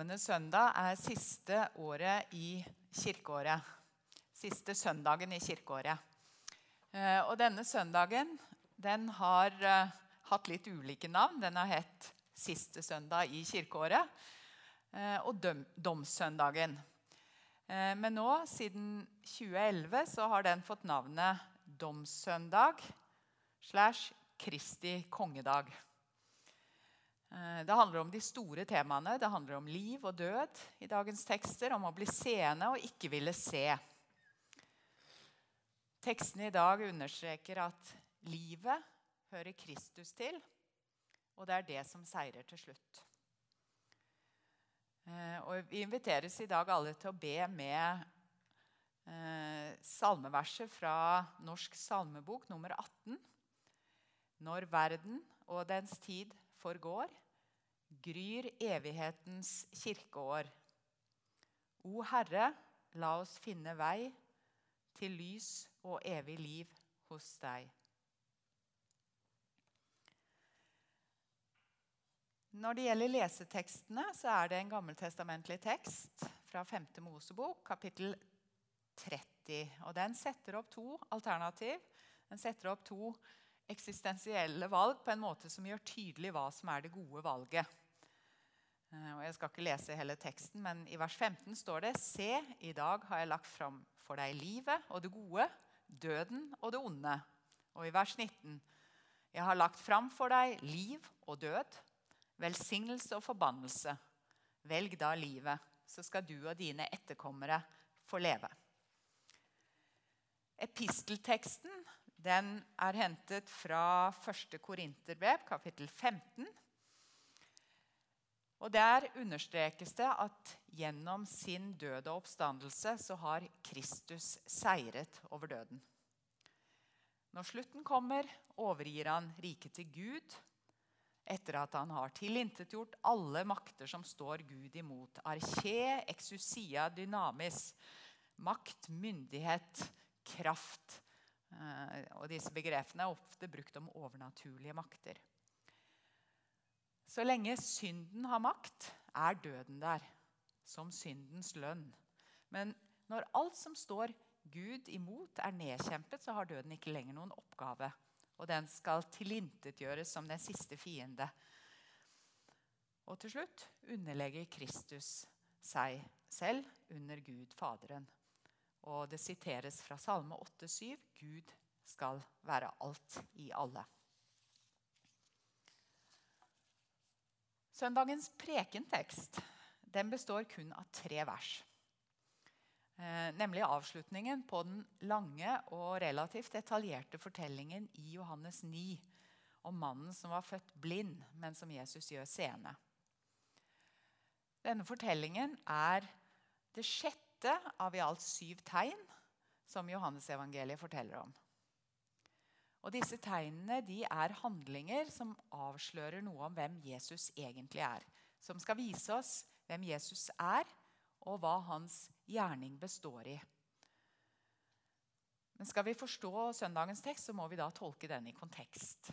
Kommende søndag er siste året i kirkeåret. Siste søndagen i kirkeåret. Eh, og denne søndagen den har eh, hatt litt ulike navn. Den har hett Siste søndag i kirkeåret eh, og Domssøndagen. Men nå, siden 2011, så har den fått navnet Domssøndag slash Kristi kongedag. Eh, det handler om de store temaene. Det handler om liv og død i dagens tekster. Om å bli seende og ikke ville se. Tekstene i dag understreker at livet hører Kristus til, og det er det som seirer til slutt. Eh, og Vi inviteres i dag alle til å be med eh, salmeverset fra Norsk salmebok nummer 18. Når verden og dens tid forgår, gryr evighetens kirkeår. O Herre, la oss finne vei til lys og evig liv hos deg. Når det gjelder lesetekstene, så er det en gammeltestamentlig tekst fra 5. Mosebok, kapittel 30. Og den setter opp to alternativ. Den setter opp to eksistensielle valg på en måte som gjør tydelig hva som er det gode valget. Eh, og jeg skal ikke lese hele teksten, men I vers 15 står det Se, i dag har jeg lagt fram for deg livet og det gode, døden og det onde. Og i vers 19 Jeg har lagt fram for deg liv og død, velsignelse og forbannelse. Velg da livet, så skal du og dine etterkommere få leve. Epistelteksten den er hentet fra 1. Korinterbrev, kapittel 15. Og Der understrekes det at gjennom sin død og oppstandelse så har Kristus seiret over døden. Når slutten kommer, overgir han riket til Gud etter at han har tilintetgjort alle makter som står Gud imot. Arché, exusia, dynamis. Makt, myndighet, kraft Eh, og disse begrepene er ofte brukt om overnaturlige makter. Så lenge synden har makt, er døden der som syndens lønn. Men når alt som står Gud imot, er nedkjempet, så har døden ikke lenger noen oppgave. Og den skal tilintetgjøres som den siste fiende. Og til slutt underlegger Kristus seg selv under Gud Faderen. Og det siteres fra Salme 8,7.: Gud skal være alt i alle. Søndagens prekentekst den består kun av tre vers. Eh, nemlig avslutningen på den lange og relativt detaljerte fortellingen i Johannes 9 om mannen som var født blind, men som Jesus gjør seende. Denne fortellingen er det sjette av i alt syv tegn som Johannesevangeliet forteller om. Og Disse tegnene er handlinger som avslører noe om hvem Jesus egentlig er. Som skal vise oss hvem Jesus er, og hva hans gjerning består i. Men Skal vi forstå søndagens tekst, så må vi da tolke den i kontekst.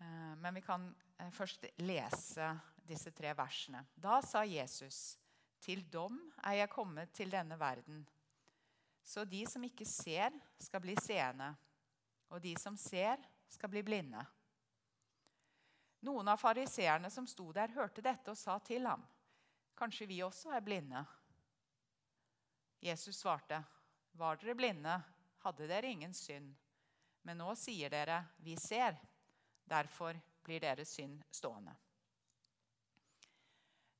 Eh, men vi kan eh, først lese disse tre versene. Da sa Jesus til dom er jeg kommet til denne verden. Så de som ikke ser, skal bli seende, og de som ser, skal bli blinde. Noen av fariseerne som sto der, hørte dette og sa til ham, Kanskje vi også er blinde? Jesus svarte, Var dere blinde, hadde dere ingen synd. Men nå sier dere, Vi ser. Derfor blir deres synd stående.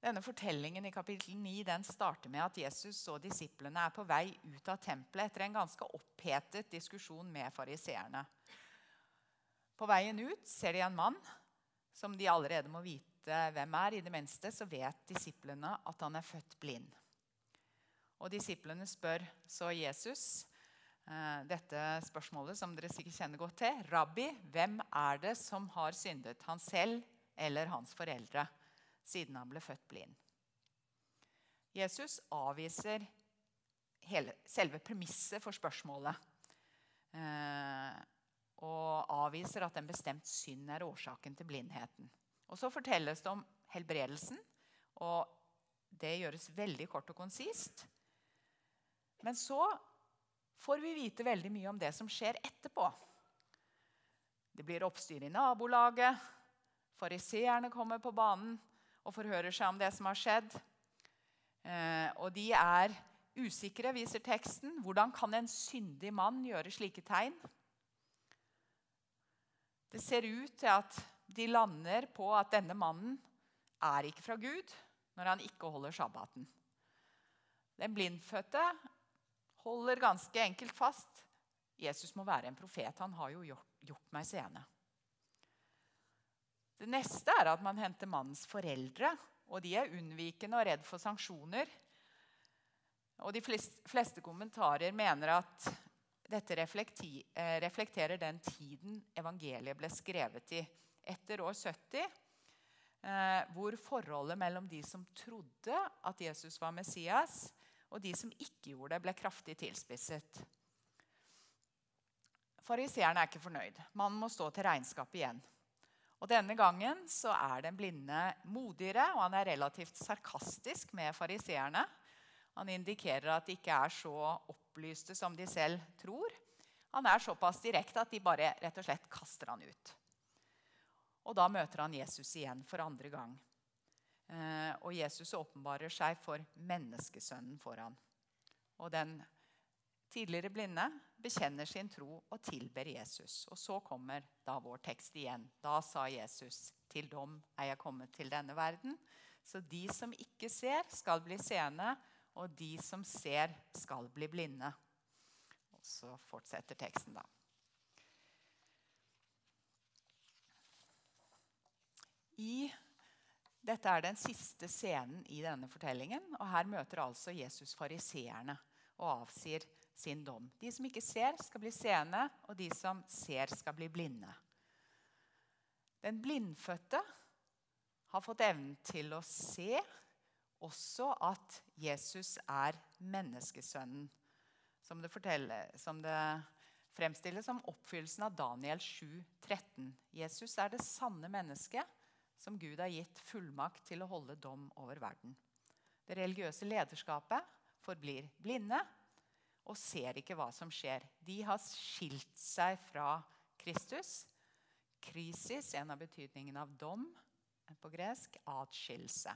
Denne Fortellingen i kapittel 9 den starter med at Jesus og disiplene er på vei ut av tempelet etter en ganske opphetet diskusjon med fariseerne. På veien ut ser de en mann som de allerede må vite hvem er. I det minste så vet disiplene at han er født blind. Og Disiplene spør så Jesus eh, dette spørsmålet som dere sikkert kjenner godt til. Rabbi, hvem er det som har syndet? Han selv eller hans foreldre? Siden han ble født blind. Jesus avviser hele, selve premisset for spørsmålet. Eh, og avviser at en bestemt synd er årsaken til blindheten. Og Så fortelles det om helbredelsen. Og Det gjøres veldig kort og konsist. Men så får vi vite veldig mye om det som skjer etterpå. Det blir oppstyr i nabolaget. Fariseerne kommer på banen og forhører seg om det som har skjedd. Eh, og de er usikre, viser teksten. Hvordan kan en syndig mann gjøre slike tegn? Det ser ut til at de lander på at denne mannen er ikke fra Gud når han ikke holder sabbaten. Den blindfødte holder ganske enkelt fast. Jesus må være en profet. Han har jo gjort, gjort meg seende. Det neste er at man henter mannens foreldre. og De er unnvikende og redd for sanksjoner. Og De fleste kommentarer mener at dette eh, reflekterer den tiden evangeliet ble skrevet i. Etter år 70, eh, hvor forholdet mellom de som trodde at Jesus var Messias, og de som ikke gjorde det, ble kraftig tilspisset. Fariseerne er ikke fornøyd. Man må stå til regnskap igjen. Og Denne gangen så er den blinde modigere, og han er relativt sarkastisk med fariseerne. Han indikerer at de ikke er så opplyste som de selv tror. Han er såpass direkte at de bare rett og slett kaster han ut. Og Da møter han Jesus igjen for andre gang. Eh, og Jesus åpenbarer seg for menneskesønnen for han. Og den tidligere blinde bekjenner sin tro og tilber Jesus. Og så kommer da vår tekst igjen. Da sa Jesus, til dom er jeg kommet til denne verden. Så de som ikke ser, skal bli seende, og de som ser, skal bli blinde. Og så fortsetter teksten, da. I dette er den siste scenen i denne fortellingen. og Her møter altså Jesus fariseerne og avsier sin dom. De som ikke ser, skal bli seende, og de som ser, skal bli blinde. Den blindfødte har fått evnen til å se også at Jesus er menneskesønnen. Som det, som det fremstilles som oppfyllelsen av Daniel 7, 13. Jesus er det sanne mennesket som Gud har gitt fullmakt til å holde dom over verden. Det religiøse lederskapet forblir blinde og ser ikke hva som skjer. De har skilt seg fra Kristus. Krisis, en av betydningene av dom på gresk, atskillelse.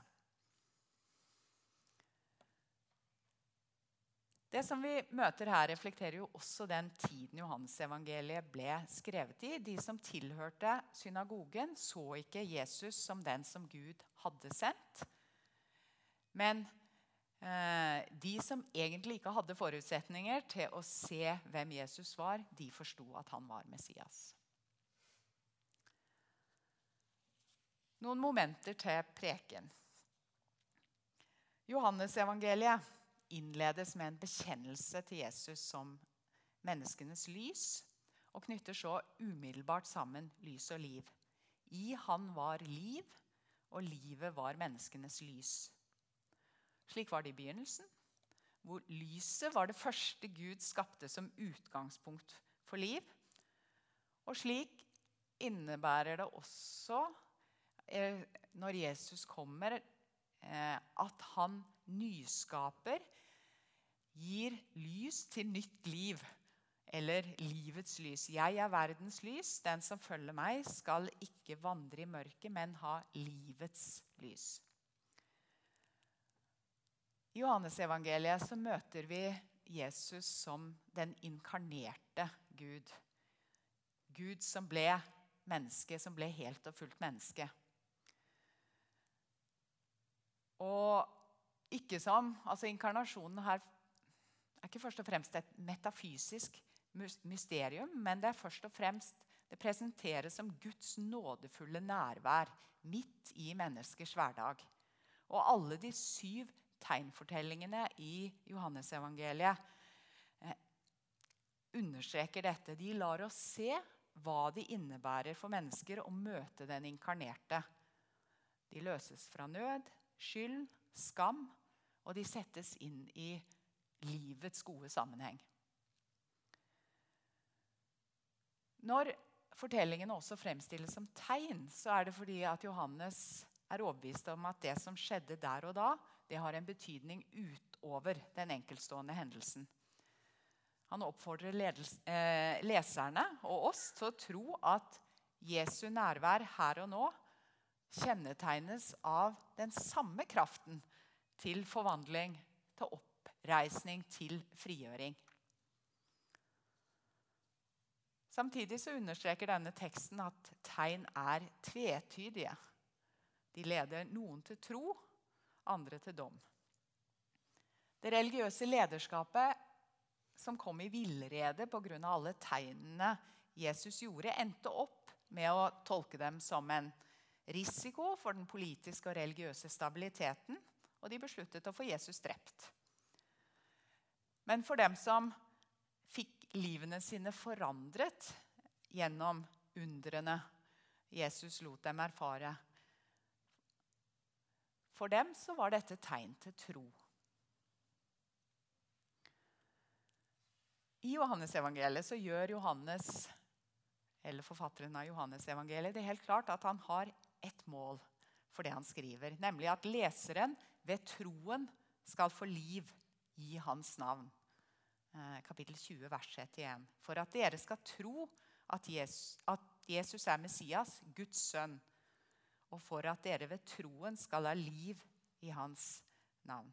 Det som vi møter her, reflekterer jo også den tiden Johannes-evangeliet ble skrevet i. De som tilhørte synagogen, så ikke Jesus som den som Gud hadde sendt. Men de som egentlig ikke hadde forutsetninger til å se hvem Jesus var, de forsto at han var Messias. Noen momenter til preken. Johannesevangeliet innledes med en bekjennelse til Jesus som menneskenes lys, og knytter så umiddelbart sammen lys og liv. I han var liv, og livet var menneskenes lys. Slik var det i begynnelsen, hvor lyset var det første Gud skapte som utgangspunkt for liv. Og slik innebærer det også, eh, når Jesus kommer, eh, at han nyskaper gir lys til nytt liv. Eller livets lys. Jeg er verdens lys. Den som følger meg, skal ikke vandre i mørket, men ha livets lys. I Johannesevangeliet så møter vi Jesus som den inkarnerte Gud. Gud som ble menneske, som ble helt og fullt menneske. Og ikke som altså Inkarnasjonen her er ikke først og fremst et metafysisk mysterium, men det er først og fremst det presenteres som Guds nådefulle nærvær midt i menneskers hverdag. Og alle de syv tegnfortellingene i Johannesevangeliet eh, understreker dette. De lar oss se hva det innebærer for mennesker å møte den inkarnerte. De løses fra nød, skyld, skam, og de settes inn i livets gode sammenheng. Når fortellingene også fremstilles som tegn, så er det fordi at Johannes er overbevist om at det som skjedde der og da, det har en betydning utover den enkeltstående hendelsen. Han oppfordrer eh, leserne og oss til å tro at Jesu nærvær her og nå kjennetegnes av den samme kraften til forvandling, til oppreisning, til frigjøring. Samtidig så understreker denne teksten at tegn er tvetydige. De leder noen til tro, andre til dom. Det religiøse lederskapet som kom i villrede pga. alle tegnene Jesus gjorde, endte opp med å tolke dem som en risiko for den politiske og religiøse stabiliteten, og de besluttet å få Jesus drept. Men for dem som fikk livene sine forandret gjennom undrene Jesus lot dem erfare For dem så var dette tegn til tro. I Johannesevangeliet så gjør Johannes, eller forfatteren av Johannesevangeliet det er helt klart at han har ett mål for det han skriver, nemlig at leseren ved troen skal få liv i hans navn. Eh, kapittel 20, vers 31. For at dere skal tro at Jesus, at Jesus er Messias, Guds sønn, og for at dere ved troen skal ha liv i hans navn.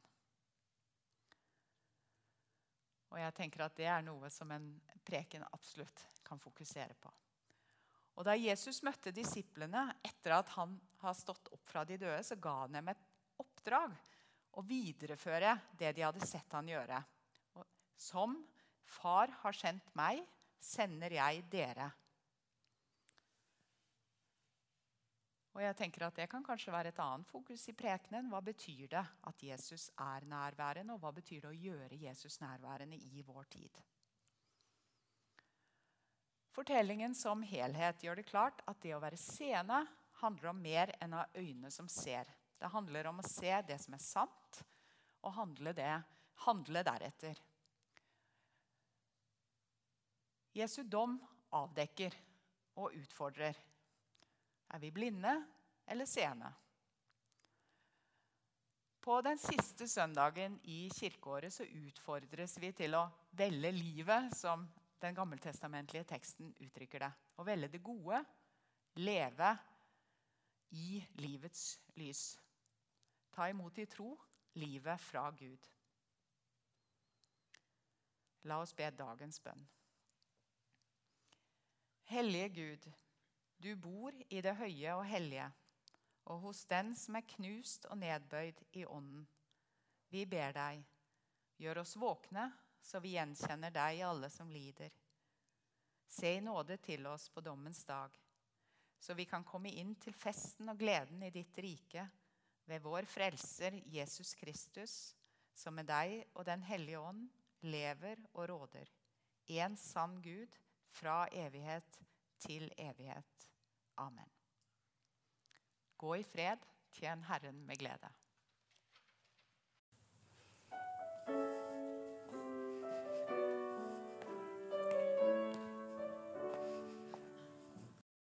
Og jeg tenker at Det er noe som en preken absolutt kan fokusere på. Og Da Jesus møtte disiplene etter at han har stått opp fra de døde, så ga han dem et oppdrag å videreføre det de hadde sett han gjøre. Som far har sendt meg, sender jeg dere. Og jeg tenker at Det kan kanskje være et annet fokus i prekenen. Hva betyr det at Jesus er nærværende, og hva betyr det å gjøre Jesus nærværende i vår tid? Fortellingen som helhet gjør det klart at det å være seende handler om mer enn å ha øyne som ser. Det handler om å se det som er sant, og handle, det, handle deretter. Jesu dom avdekker og utfordrer. Er vi blinde eller seende? På den siste søndagen i kirkeåret så utfordres vi til å velge livet, som den gammeltestamentlige teksten uttrykker det. Å velge det gode, leve i livets lys. Ta imot i tro livet fra Gud. La oss be dagens bønn. Hellige Gud, du bor i det høye og hellige, og hos den som er knust og nedbøyd i ånden. Vi ber deg, gjør oss våkne så vi gjenkjenner deg i alle som lider. Se i nåde til oss på dommens dag, så vi kan komme inn til festen og gleden i ditt rike ved vår Frelser Jesus Kristus, som med deg og Den hellige ånd lever og råder. En sann Gud fra evighet til evighet. Amen. Gå i fred, tjen Herren med glede.